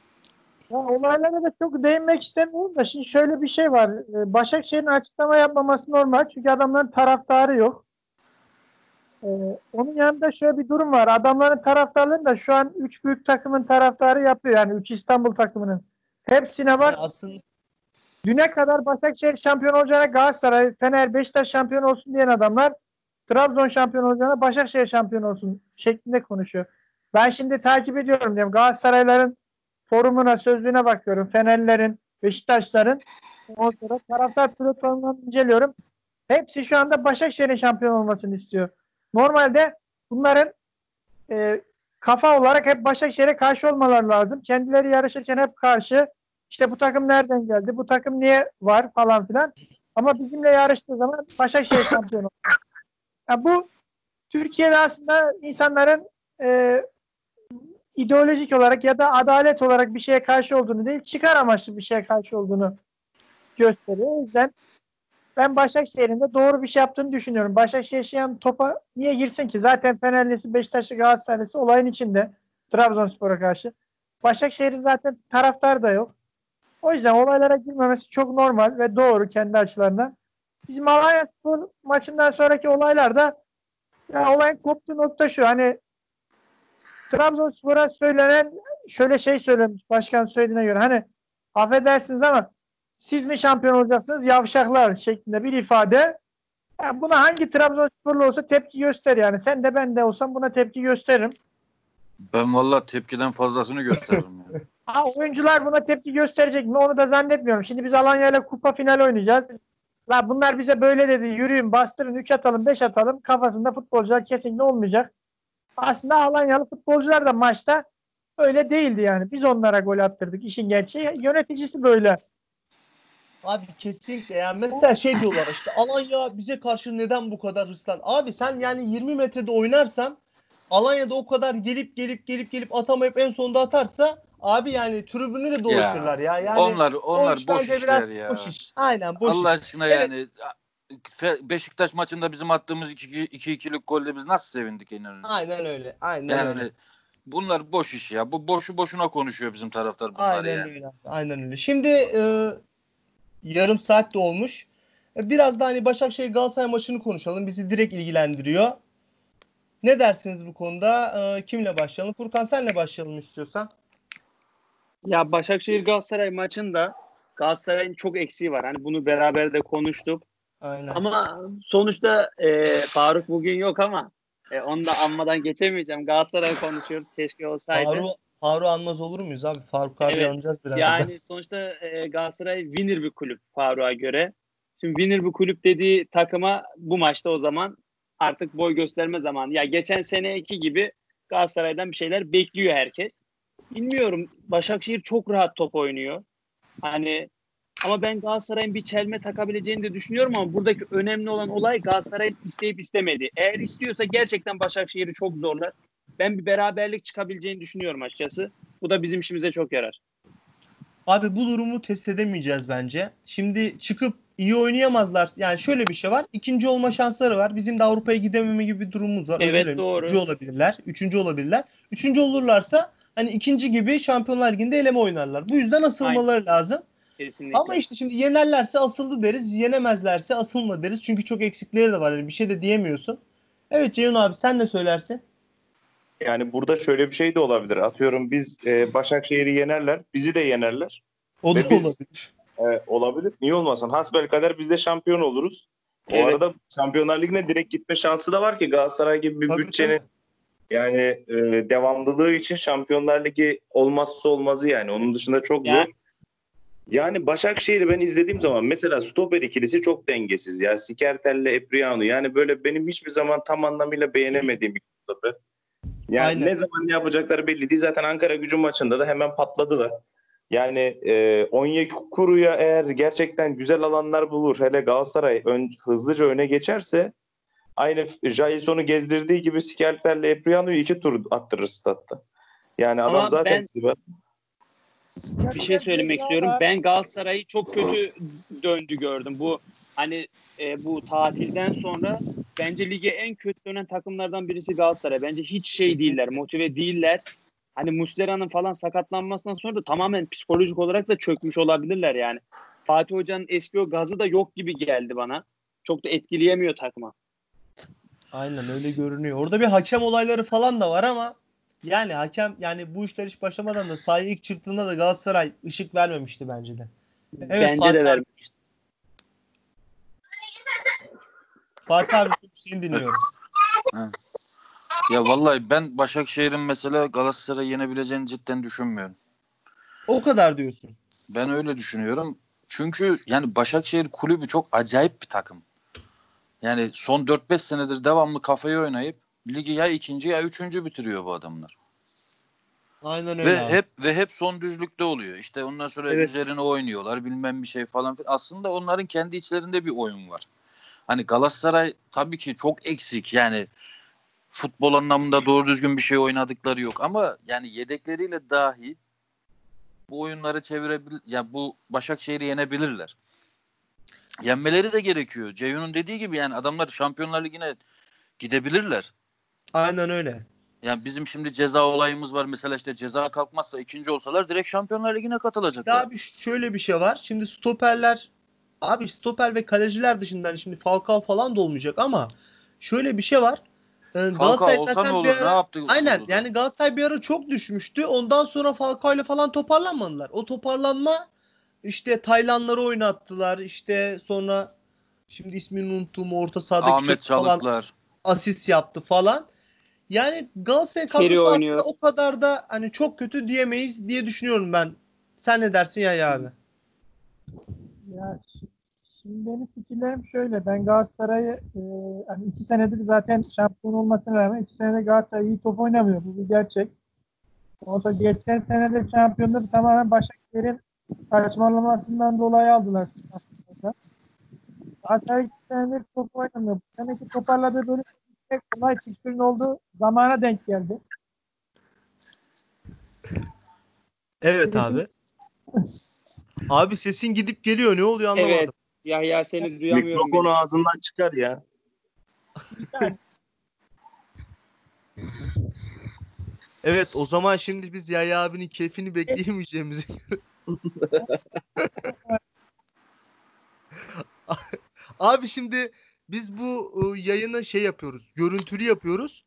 Ya olaylara da çok değinmek istemiyorum da şimdi şöyle bir şey var. Ee, Başakşehir'in açıklama yapmaması normal. Çünkü adamların taraftarı yok. Ee, onun yanında şöyle bir durum var. Adamların taraftarlarını da şu an 3 büyük takımın taraftarı yapıyor. Yani 3 İstanbul takımının. Hepsine bak. Yani aslında Düne kadar Başakşehir şampiyon olacağına Galatasaray, Fener, Beşiktaş şampiyon olsun diyen adamlar Trabzon şampiyon olacağına Başakşehir şampiyon olsun şeklinde konuşuyor. Ben şimdi takip ediyorum diyorum. Galatasarayların forumuna, sözlüğüne bakıyorum. Fenerlerin, Beşiktaşların. Sonra taraftar platformlarını inceliyorum. Hepsi şu anda Başakşehir'in şampiyon olmasını istiyor. Normalde bunların e, kafa olarak hep Başakşehir'e karşı olmaları lazım. Kendileri yarışırken hep karşı. İşte bu takım nereden geldi? Bu takım niye var falan filan. Ama bizimle yarıştığı zaman Başakşehir şampiyon oldu. Yani bu Türkiye'de aslında insanların e, ideolojik olarak ya da adalet olarak bir şeye karşı olduğunu değil, çıkar amaçlı bir şeye karşı olduğunu gösteriyor. O yüzden ben Başakşehir'in de doğru bir şey yaptığını düşünüyorum. Başakşehir şu topa niye girsin ki? Zaten Fenerlisi, Beşiktaşlı, Galatasaraylısı olayın içinde. Trabzonspor'a karşı. Başakşehir'in zaten taraftar da yok. O yüzden olaylara girmemesi çok normal ve doğru kendi açılarından. Bizim Alanya Spor maçından sonraki olaylarda ya olayın koptuğu nokta şu hani Trabzonspor'a söylenen şöyle şey söylemiş başkan söylediğine göre hani affedersiniz ama siz mi şampiyon olacaksınız yavşaklar şeklinde bir ifade. Yani buna hangi Trabzonsporlu olsa tepki göster yani. Sen de ben de olsam buna tepki gösteririm. Ben valla tepkiden fazlasını gösteririm. yani. *laughs* Ha, oyuncular buna tepki gösterecek mi onu da zannetmiyorum. Şimdi biz Alanya ile kupa final oynayacağız. La bunlar bize böyle dedi yürüyün bastırın 3 atalım 5 atalım kafasında futbolcular kesinlikle olmayacak. Aslında Alanyalı futbolcular da maçta öyle değildi yani. Biz onlara gol attırdık. İşin gerçeği yöneticisi böyle. Abi kesinlikle yani mesela şey diyorlar işte Alanya bize karşı neden bu kadar hırslan? Abi sen yani 20 metrede oynarsan Alanya'da o kadar gelip gelip gelip gelip atamayıp en sonunda atarsa abi yani tribünü de dolaşırlar ya. Yani onlar onlar iş boş işler biraz ya. Boş iş. Aynen boş Allah iş. aşkına Evet. yani Fe- Beşiktaş maçında bizim attığımız 2-2'lik golde biz nasıl sevindik inanın. Aynen öyle. Aynen Yani öyle. bunlar boş iş ya. Bu boşu boşuna konuşuyor bizim taraftar bunlar Aynen yani. öyle. Aynen öyle. Şimdi e, yarım saat de olmuş. E, Biraz da hani Başakşehir Galatasaray maçını konuşalım. Bizi direkt ilgilendiriyor. Ne dersiniz bu konuda? E, kimle başlayalım? Furkan senle başlayalım istiyorsan. Ya Başakşehir Galatasaray maçında Galatasaray'ın çok eksiği var. Hani bunu beraber de konuştuk. Aynen. Ama sonuçta e, Faruk bugün yok ama e, onu da anmadan geçemeyeceğim. Galatasaray konuşuyoruz. Keşke olsaydı. Faruk, Faruk anmaz olur muyuz abi? Faruk abi Evet. anacağız biraz. Yani sonuçta e, Galatasaray winner bir kulüp Faruk'a göre. Şimdi winner bir kulüp dediği takıma bu maçta o zaman artık boy gösterme zamanı. Ya geçen seneki gibi Galatasaray'dan bir şeyler bekliyor herkes. Bilmiyorum. Başakşehir çok rahat top oynuyor. Hani ama ben Galatasaray'ın bir çelme takabileceğini de düşünüyorum ama buradaki önemli olan olay Galatasaray'ın isteyip istemediği. Eğer istiyorsa gerçekten Başakşehir'i çok zorlar. Ben bir beraberlik çıkabileceğini düşünüyorum açıkçası. Bu da bizim işimize çok yarar. Abi bu durumu test edemeyeceğiz bence. Şimdi çıkıp iyi oynayamazlar. Yani şöyle bir şey var. İkinci olma şansları var. Bizim de Avrupa'ya gidememe gibi bir durumumuz var. Evet, dilerim. doğru. Üçüncü olabilirler. Üçüncü olabilirler. Üçüncü olurlarsa hani ikinci gibi Şampiyonlar Ligi'nde eleme oynarlar. Bu yüzden asılmaları lazım. Kesinlikle. Ama işte şimdi yenerlerse asıldı deriz. Yenemezlerse asılma deriz. Çünkü çok eksikleri de var. Yani bir şey de diyemiyorsun. Evet Ceyhun abi sen ne söylersin? Yani burada şöyle bir şey de olabilir. Atıyorum biz e, Başakşehir'i yenerler, bizi de yenerler. O da Ve biz- olabilir. E, olabilir. Niye olmasın? Hasbel kader biz de şampiyon oluruz. O Evet. arada Şampiyonlar Ligi'ne direkt gitme şansı da var ki Galatasaray gibi bir Tabii, bütçenin tabii. yani e, devamlılığı için Şampiyonlar Ligi olmazsa olmazı yani. Onun dışında çok Yani- zor. Yani Başakşehir'i ben izlediğim zaman mesela stoper ikilisi çok dengesiz ya. Sikertel'le Epriano. Yani böyle benim hiçbir zaman tam anlamıyla beğenemediğim bir stoper. Yani Aynen. ne zaman ne yapacakları belli değil. Zaten Ankara gücü maçında da hemen patladılar. Yani e, Onyekuru'ya eğer gerçekten güzel alanlar bulur, hele Galatasaray ön, hızlıca öne geçerse aynı Jailson'u gezdirdiği gibi Skelper'le Epriano'yu iki tur attırır statta. Yani adam Ama zaten bir şey söylemek istiyorum. Ben Galatasaray'ı çok kötü döndü gördüm. Bu hani e, bu tatilden sonra bence lige en kötü dönen takımlardan birisi Galatasaray. Bence hiç şey değiller, motive değiller. Hani Muslera'nın falan sakatlanmasından sonra da tamamen psikolojik olarak da çökmüş olabilirler yani. Fatih Hoca'nın eski o gazı da yok gibi geldi bana. Çok da etkileyemiyor takıma. Aynen öyle görünüyor. Orada bir hakem olayları falan da var ama yani hakem yani bu işler hiç başlamadan da sahaya ilk çıktığında da Galatasaray ışık vermemişti bence de. Evet, bence Fatih de vermiş. Fatih abi seni dinliyorum. Ya vallahi ben Başakşehir'in mesela Galatasaray'ı yenebileceğini cidden düşünmüyorum. O kadar diyorsun. Ben öyle düşünüyorum. Çünkü yani Başakşehir kulübü çok acayip bir takım. Yani son 4-5 senedir devamlı kafayı oynayıp ligi ya ikinci ya üçüncü bitiriyor bu adamlar. Aynen öyle. Ve abi. hep ve hep son düzlükte oluyor. İşte ondan sonra Evet. üzerine oynuyorlar bilmem bir şey falan. Aslında onların kendi içlerinde bir oyun var. Hani Galatasaray tabii ki çok eksik yani futbol anlamında doğru düzgün bir şey oynadıkları yok ama yani yedekleriyle dahi bu oyunları çevirebilir ya bu Başakşehir'i yenebilirler. Yenmeleri de gerekiyor. Ceyhun'un dediği gibi yani adamlar Şampiyonlar Ligi'ne gidebilirler. Aynen öyle. Yani bizim şimdi ceza olayımız var. Mesela işte ceza kalkmazsa ikinci olsalar direkt Şampiyonlar Ligi'ne katılacaklar. Abi şöyle bir şey var. Şimdi stoperler abi stoper ve kaleciler dışında hani şimdi Falcao falan da olmayacak ama şöyle bir şey var. Ee, Galatasaray Falcao olsa zaten ne olur? bir ara- Ne yaptı? Aynen Oldu. yani Galatasaray bir ara çok düşmüştü. Ondan sonra Falcao ile falan toparlanmadılar. O toparlanma işte Taylanları oynattılar. İşte sonra şimdi ismini unuttum orta sahadaki Ahmet Çalıklar. asist yaptı falan. Yani Galatasaray kadrosu oynuyor. aslında o kadar da hani çok kötü diyemeyiz diye düşünüyorum ben. Sen ne dersin ya abi? Ya şi- şimdi benim fikirlerim şöyle. Ben Galatasaray'ı e, hani iki senedir zaten şampiyon olmasına rağmen iki senede Galatasaray iyi top oynamıyor. Bu bir gerçek. O da geçen sene de şampiyonluğu tamamen Başakşehir'in saçmalamasından dolayı aldılar. aslında. Galatasaray iki senedir top oynamıyor. Bu seneki toparladığı tek kolay fikstürün olduğu zamana denk geldi. Evet abi. abi sesin gidip geliyor. Ne oluyor anlamadım. Evet. Ya ya seni duyamıyorum. Mikrofonu ben. ağzından çıkar ya. *laughs* Evet o zaman şimdi biz Yaya abinin keyfini bekleyemeyeceğimizi. *laughs* *laughs* abi şimdi biz bu e, yayını şey yapıyoruz. Görüntülü yapıyoruz.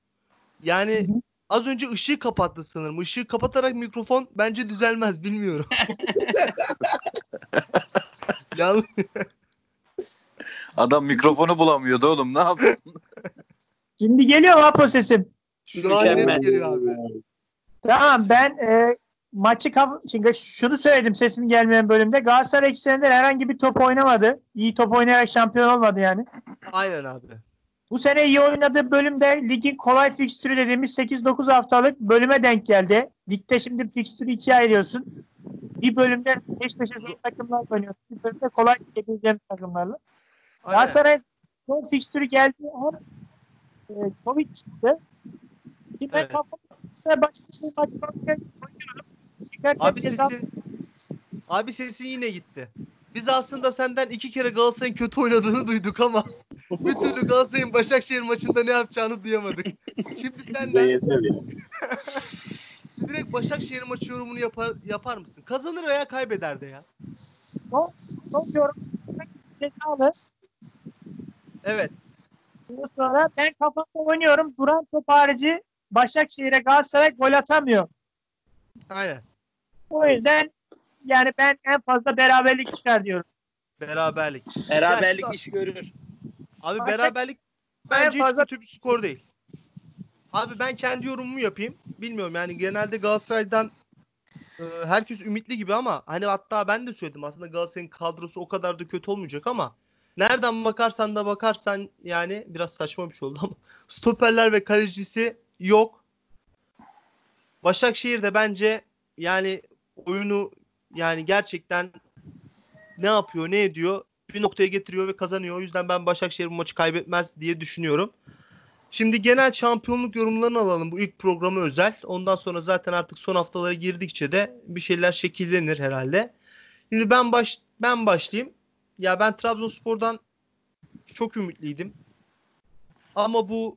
Yani az önce ışığı kapattı sanırım. Işığı kapatarak mikrofon bence düzelmez bilmiyorum. *laughs* Yalnız Adam mikrofonu bulamıyordu oğlum. Ne yaptı? Şimdi geliyor mu Apo sesim? şu an net geliyor abi. Tamam ben e, maçı kaf- şimdi şunu söyledim sesim gelmeyen bölümde. Galatasaray iki senedir herhangi bir top oynamadı. İyi top oynayarak şampiyon olmadı yani. Aynen abi. Bu sene iyi oynadığı bölümde ligin kolay fikstürü dediğimiz 8-9 haftalık bölüme denk geldi. Ligde şimdi fikstürü ikiye ayırıyorsun. Bir bölümde peş peşe zor takımlar oynuyorsun. Bir bölümde kolay gidebileceğin takımlarla. Aynen. Galatasaray son fikstürü geldi ama e, Covid çıktı. Şimdi ben Evet. kafamda Galatasaray Başakşehir maçı oynuyorum. Abi sesin Abi sesin yine gitti. Biz aslında senden iki kere Galatasaray'ın kötü oynadığını duyduk ama *laughs* bir türlü Galatasaray'ın Başakşehir maçında ne yapacağını duyamadık. Şimdi senden *laughs* direkt Başakşehir maçı yorumunu yapar, yapar mısın? Kazanır veya kaybeder de ya. son, son yorum cezalı. Evet. Bundan sonra ben kafamda oynuyorum. Duran top harici Başakşehir'e Galatasaray gol atamıyor. Aynen. O yüzden yani ben en fazla beraberlik çıkar diyorum. Beraberlik. Beraberlik iş görür. Abi Başak- beraberlik En bence fazla- hiç kötü bir skor değil. Abi ben kendi yorumumu yapayım. Bilmiyorum yani genelde Galatasaray'dan e, herkes ümitli gibi ama hani hatta ben de söyledim aslında Galatasaray'ın kadrosu o kadar da kötü olmayacak ama nereden bakarsan da bakarsan yani biraz saçma bir şey oldu ama *laughs* stoperler ve kalecisi yok. Başakşehir de bence yani oyunu yani gerçekten ne yapıyor ne ediyor bir noktaya getiriyor ve kazanıyor. O yüzden ben Başakşehir bu maçı kaybetmez diye düşünüyorum. Şimdi genel şampiyonluk yorumlarını alalım. Bu ilk programı özel. Ondan sonra zaten artık son haftalara girdikçe de bir şeyler şekillenir herhalde. Şimdi ben baş ben başlayayım. Ya ben Trabzonspor'dan çok ümitliydim. Ama bu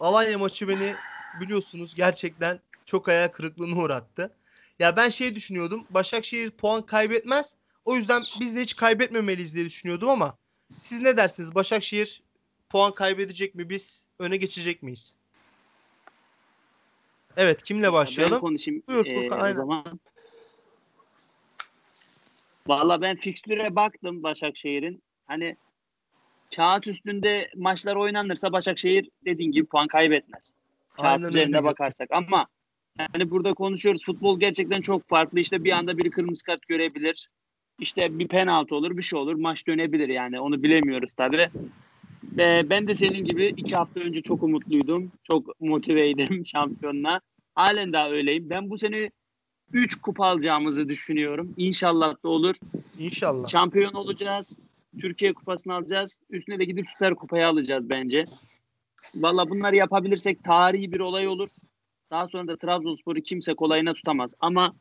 Alanya maçı beni biliyorsunuz gerçekten çok hayal kırıklığına uğrattı. Ya ben şey düşünüyordum. Başakşehir puan kaybetmez. O yüzden biz de hiç kaybetmemeliyiz diye düşünüyordum ama siz ne dersiniz? Başakşehir puan kaybedecek mi? Biz öne geçecek miyiz? Evet, kimle Ben başlayalım? konuşayım Buyur ee, Furkan, o aynen. zaman. Valla ben fikstüre baktım Başakşehir'in. Hani kağıt üstünde maçlar oynanırsa Başakşehir dediğin gibi puan kaybetmez. Kağıt Aynen üzerinde öyle. bakarsak ama yani burada konuşuyoruz. Futbol gerçekten çok farklı. İşte bir anda biri kırmızı kart görebilir. İşte bir penaltı olur, bir şey olur. Maç dönebilir yani. Onu bilemiyoruz tabii. Ve ben de senin gibi iki hafta önce çok umutluydum. Çok motiveydim *laughs* şampiyonla. Halen daha öyleyim. Ben bu sene 3 kupa alacağımızı düşünüyorum. İnşallah da olur. İnşallah. Şampiyon olacağız. Türkiye kupasını alacağız. Üstüne de gidip süper kupayı alacağız bence. Valla bunları yapabilirsek tarihi bir olay olur. Daha sonra da Trabzonspor'u kimse kolayına tutamaz. Ama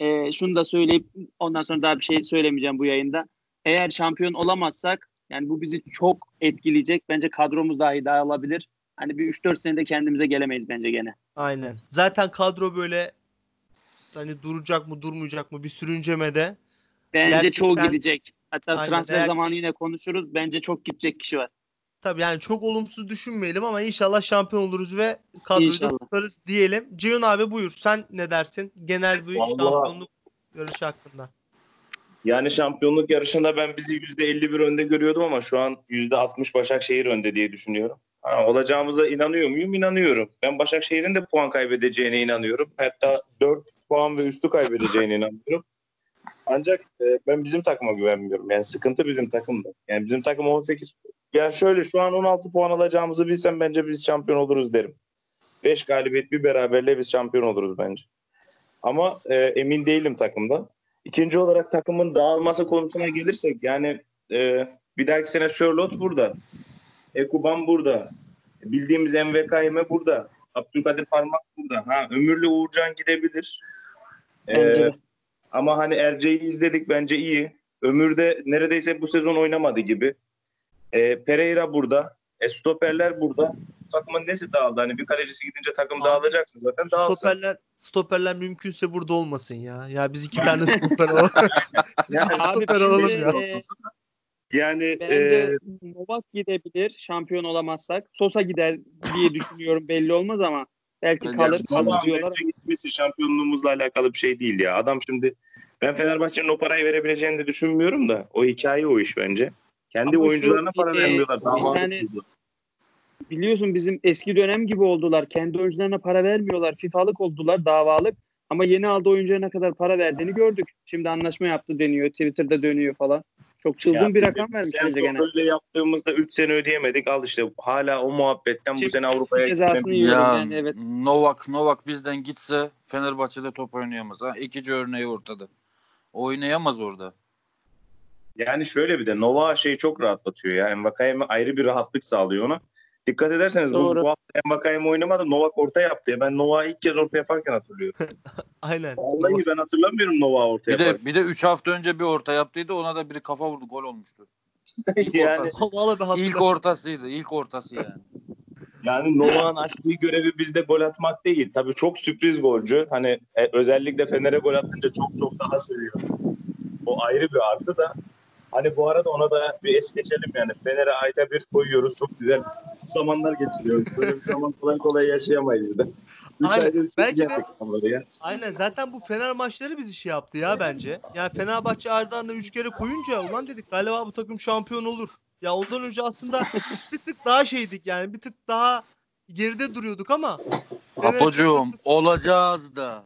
e, şunu da söyleyip ondan sonra daha bir şey söylemeyeceğim bu yayında. Eğer şampiyon olamazsak yani bu bizi çok etkileyecek. Bence kadromuz dahi dağılabilir. Hani bir 3-4 senede kendimize gelemeyiz bence gene. Aynen. Zaten kadro böyle hani duracak mı durmayacak mı bir sürüncemede. Bence Gerçekten- çoğu gidecek. Hatta Aynen, transfer eğer- zamanı yine konuşuruz. Bence çok gidecek kişi var. Tabii yani çok olumsuz düşünmeyelim ama inşallah şampiyon oluruz ve kadroyu tutarız diyelim. Ceyhun abi buyur. Sen ne dersin? Genel bir Vallahi- şampiyonluk yarışı hakkında. Yani şampiyonluk yarışında ben bizi %51 önde görüyordum ama şu an %60 Başakşehir önde diye düşünüyorum. Ha, olacağımıza inanıyor muyum? İnanıyorum. Ben Başakşehir'in de puan kaybedeceğine inanıyorum. Hatta 4 puan ve üstü kaybedeceğine inanıyorum. Ancak e, ben bizim takıma güvenmiyorum. Yani sıkıntı bizim takımda. Yani bizim takım 18 ya şöyle şu an 16 puan alacağımızı bilsem bence biz şampiyon oluruz derim. 5 galibiyet bir beraberle biz şampiyon oluruz bence. Ama e, emin değilim takımda. İkinci olarak takımın dağılması konusuna gelirsek yani e, bir dahaki sene Sörlot burada. Ekuban burada. Bildiğimiz MVKM burada. Abdülkadir Parmak burada. Ha Ömürlü Uğurcan gidebilir. E, Bence de. ama hani Erce'yi izledik bence iyi. Ömür de neredeyse bu sezon oynamadı gibi. E, Pereira burada. E, stoperler burada. Takımın nesi dağıldı? Hani bir kalecisi gidince takım Abi, dağılacaksa zaten dağılsın. Stoperler stoperler mümkünse burada olmasın ya. Ya biz iki tane *laughs* stoper olalım. *laughs* Yani, Abi Stoper olalım ya. e, *laughs* yani Bence e, Novak gidebilir şampiyon olamazsak. Sosa gider diye düşünüyorum belli olmaz ama belki Bence kalır. Kalır diyorlar. gitmesi şampiyonluğumuzla alakalı bir şey değil ya. Adam şimdi ben Fenerbahçe'nin o parayı verebileceğini de düşünmüyorum da o hikaye o iş bence. Kendi Ama oyuncularına para e, vermiyorlar. Daha tane- Biliyorsun bizim eski dönem gibi oldular. Kendi oyuncularına para vermiyorlar. FIFA'lık oldular, davalık. Ama yeni aldığı oyuncuya ne kadar para verdiğini gördük. Şimdi anlaşma yaptı deniyor. Twitter'da dönüyor falan. Çok çılgın Ya bir rakam vermiş bence gene. öyle yaptığımızda 3 sene ödeyemedik. Al işte hala o muhabbetten bu Şimdi sene Avrupa'ya cezasını. Ya yani, evet. Novak Novak bizden gitse Fenerbahçe'de top oynayamaz. Ha, ikinci örneği ortada. Oynayamaz orada. Yani şöyle bir de Nova şeyi çok rahatlatıyor ya. Envakayeme ayrı bir rahatlık sağlıyor ona. Dikkat ederseniz bu, Doğru. bu hafta Envakayeme oynamadı. Novak orta yaptı. ya. Ben Novak'ı ilk kez orta yaparken hatırlıyorum. *laughs* Aynen. Vallahi ben hatırlamıyorum Novak'ı orta Bir yaparken. de bir de 3 hafta önce bir orta yaptıydı. Ona da biri kafa vurdu. Gol olmuştu. *laughs* İlk yani, ortası. İlk ortasıydı. İlk ortası yani. *laughs* yani Novak'ın açtığı görevi bizde gol atmak değil. Tabii çok sürpriz golcü. Hani e, özellikle Fener'e gol atınca çok çok daha seviyor. O ayrı bir artı da. Hani bu arada ona da bir es geçelim yani. Fener'e ayda bir koyuyoruz. Çok güzel zamanlar geçiriyoruz. Böyle bir zaman kolay kolay yaşayamayız bir de. Aynen. Belki de- ya. Aynen zaten bu Fener maçları bizi şey yaptı ya bence. Yani Fenerbahçe Ardahan'da 3 kere koyunca ulan dedik galiba bu takım şampiyon olur. Ya ondan önce aslında bir tık daha şeydik yani bir tık daha geride duruyorduk ama Apocuğum olacağız da.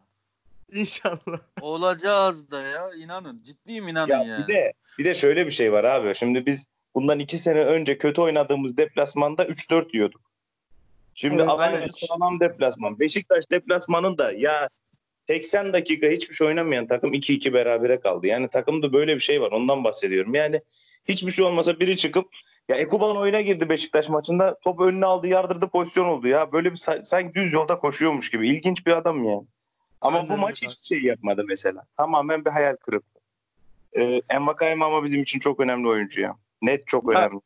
*laughs* İnşallah. Olacağız da ya. inanın. Ciddiyim inanın Ya yani. bir de bir de şöyle bir şey var abi. Şimdi biz bundan iki sene önce kötü oynadığımız deplasmanda 3-4 yiyorduk. Şimdi Evet, Alanya aynen. sağlam deplasman. Beşiktaş deplasmanın da ya 80 dakika hiçbir şey oynamayan takım 2-2 berabere kaldı. Yani takımda böyle bir şey var. Ondan bahsediyorum. Yani hiçbir şey olmasa biri çıkıp ya Ekuban oyuna girdi Beşiktaş maçında. Top önüne aldı, yardırdı, pozisyon oldu ya. Böyle bir sa- sanki düz yolda koşuyormuş gibi. İlginç bir adam yani. Ama Aynen bu maç öyle. hiçbir şey yapmadı mesela. Tamamen bir hayal kırıklığı. Ee, Envakayeme ama bizim için çok önemli oyuncu ya. Net çok Ha, önemli.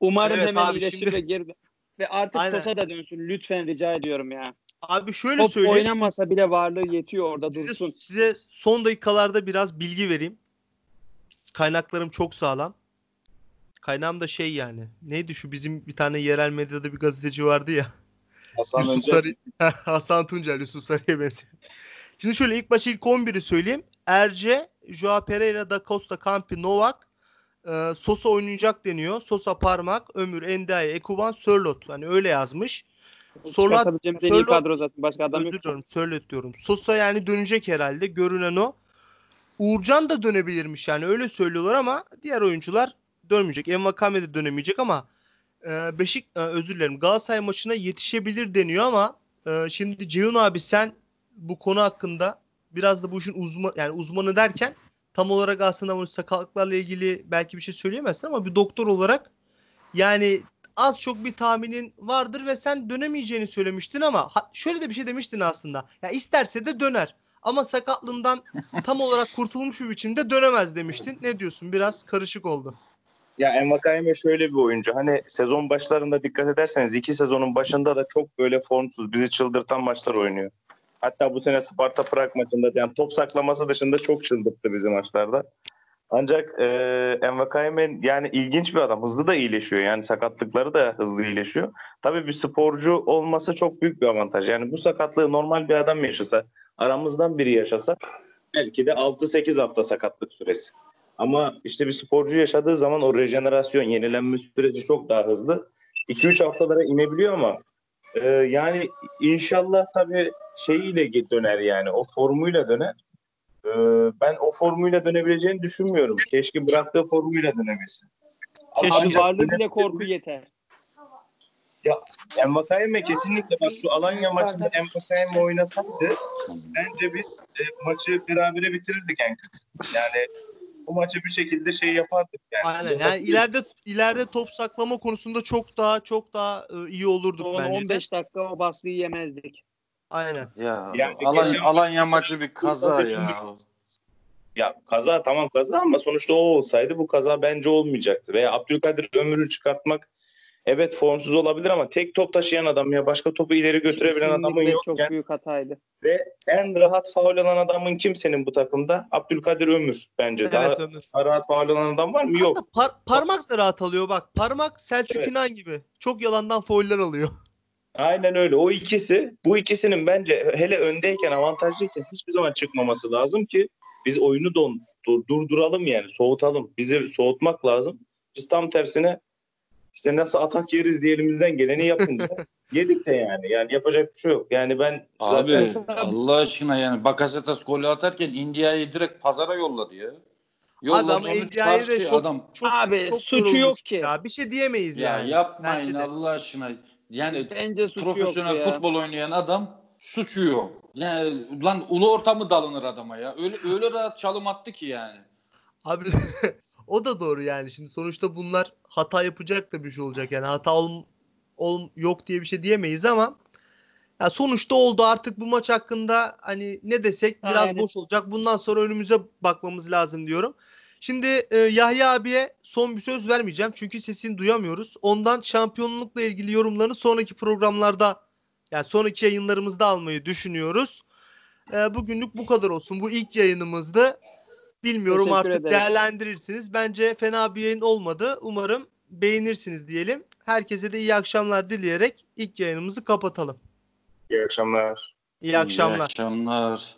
Umarım Evet hemen iyileşir şimdi- ve geri ve artık Aynen. Sosa da dönsün. Lütfen rica ediyorum ya. Abi şöyle Top söyleyeyim. oynamasa bile varlığı yetiyor orada Size, dursun. size son dakikalarda biraz bilgi vereyim. Kaynaklarım çok sağlam. Kaynağım da şey yani. Neydi şu bizim bir tane yerel medyada bir gazeteci vardı ya. Hasan Yusuf Sarı, *laughs* Hasan Tuncel, Yusuf Sarı'ya benziyor. Şimdi şöyle ilk başta ilk 11'i söyleyeyim. Erce, Joao Pereira, Da Costa, Campi, Novak, e, Sosa oynayacak deniyor. Sosa parmak, Ömür, Endiaye, Ekuban, Sörlot. Hani öyle yazmış. En iyi Sörloth- kadro zaten. Başka adam yok. Özür diliyorum. Sörlot diyorum. Sosa yani dönecek herhalde. Görünen o. Uğurcan da dönebilirmiş yani öyle söylüyorlar ama diğer oyuncular dönmeyecek. Envakame de dönemeyecek ama e, Beşik e, özür dilerim Galatasaray maçına yetişebilir deniyor ama e, şimdi Ceyhun abi sen bu konu hakkında biraz da bu işin uzman yani uzmanı derken tam olarak aslında bu sakatlıklarla ilgili belki bir şey söyleyemezsin ama bir doktor olarak yani az çok bir tahminin vardır ve sen dönemeyeceğini söylemiştin ama ha- şöyle de bir şey demiştin aslında. Ya isterse de döner. Ama sakatlığından *laughs* tam olarak kurtulmuş bir biçimde dönemez demiştin. Ne diyorsun? Biraz karışık oldu. Ya Envakayeme şöyle bir oyuncu. Hani sezon başlarında dikkat ederseniz iki sezonun başında da çok böyle formsuz, bizi çıldırtan maçlar oynuyor. Hatta bu sene Sparta Prag maçında yani top saklaması dışında çok çıldırttı bizi maçlarda. Ancak e, Envakayeme yani ilginç bir adam. Hızlı da iyileşiyor. Yani sakatlıkları da hızlı iyileşiyor. Tabii bir sporcu olması çok büyük bir avantaj. Yani bu sakatlığı normal bir adam yaşasa, aramızdan biri yaşasa belki de 6-8 hafta sakatlık süresi. Ama işte bir sporcu yaşadığı zaman o rejenerasyon, yenilenme süreci çok daha hızlı. 2-3 haftalara inebiliyor ama e, yani inşallah tabii şeyiyle döner yani o formuyla döner. E, ben o formuyla dönebileceğini düşünmüyorum. Keşke bıraktığı formuyla dönebilsin. Keşke varlığı bile korku yeter. Envakayeme kesinlikle bak şu Alanya maçında Envakayeme oynasaydı bence biz e, maçı berabere bitirirdik en kötü. Yani bu maçı bir şekilde şey yapardık yani. Aynen. Yani ileride ileride top saklama konusunda çok daha çok daha e, iyi olurduk Son bence de. 15 dakika o baskıyı yemezdik. Aynen. Ya Yani Alanya, geçen Alanya maç- maçı bir kaza ya. Ya kaza tamam kaza ama sonuçta o olsaydı bu kaza bence olmayacaktı. Veya Abdülkadir Ömür'ü çıkartmak evet formsuz olabilir ama tek top taşıyan adam ya başka topu ileri götürebilen adamın Kesinlikle yokken çok büyük hataydı. ve en rahat faul alan adamın kimsenin bu takımda? Abdülkadir Ömür bence. Daha Evet Ömür. rahat faul alan adam var mı? Yok. Par- parmak da rahat alıyor bak. Parmak Selçuk Evet. İnan gibi. Çok yalandan fauller alıyor. *laughs* Aynen öyle. O ikisi, bu ikisinin bence hele öndeyken, avantajlıyken hiçbir zaman çıkmaması lazım ki biz oyunu don, dur- durduralım yani, soğutalım. Bizi soğutmak lazım. Biz tam tersine işte nasıl atak yeriz diye elimizden geleni yapınca yedik de yani. Yani yapacak bir şey yok. Yani ben Abi zaten Allah aşkına yani Bakasetas golü atarken India'yı direkt pazara yolladı ya. Yolladı onu India'yı çok- adam. Çok, Abi, çok suçu yok ki. Ya bir şey diyemeyiz Ya yani. yapmayın Bence de. Allah aşkına. Yani Bence profesyonel ya. futbol oynayan adam suçu yok. Yani lan ulu orta mı dalınır adama ya? Öyle öyle rahat çalım attı ki yani. Abi *laughs* o da doğru yani. Şimdi sonuçta bunlar hata yapacak da bir şey olacak. Yani hata ol, ol yok diye bir şey diyemeyiz ama ya sonuçta oldu artık bu maç hakkında hani ne desek biraz Aynen. boş olacak. Bundan sonra önümüze bakmamız lazım diyorum. Şimdi e, Yahya abiye son bir söz vermeyeceğim. Çünkü sesini duyamıyoruz. Ondan şampiyonlukla ilgili yorumlarını sonraki programlarda yani sonraki yayınlarımızda almayı düşünüyoruz. E, bugünlük bu kadar olsun. Bu ilk yayınımızdı. Bilmiyorum Teşekkür artık ederim. değerlendirirsiniz. Bence fena bir yayın olmadı. Umarım beğenirsiniz diyelim. Herkese de iyi akşamlar dileyerek ilk yayınımızı kapatalım. iyi akşamlar. İyi akşamlar. İyi akşamlar.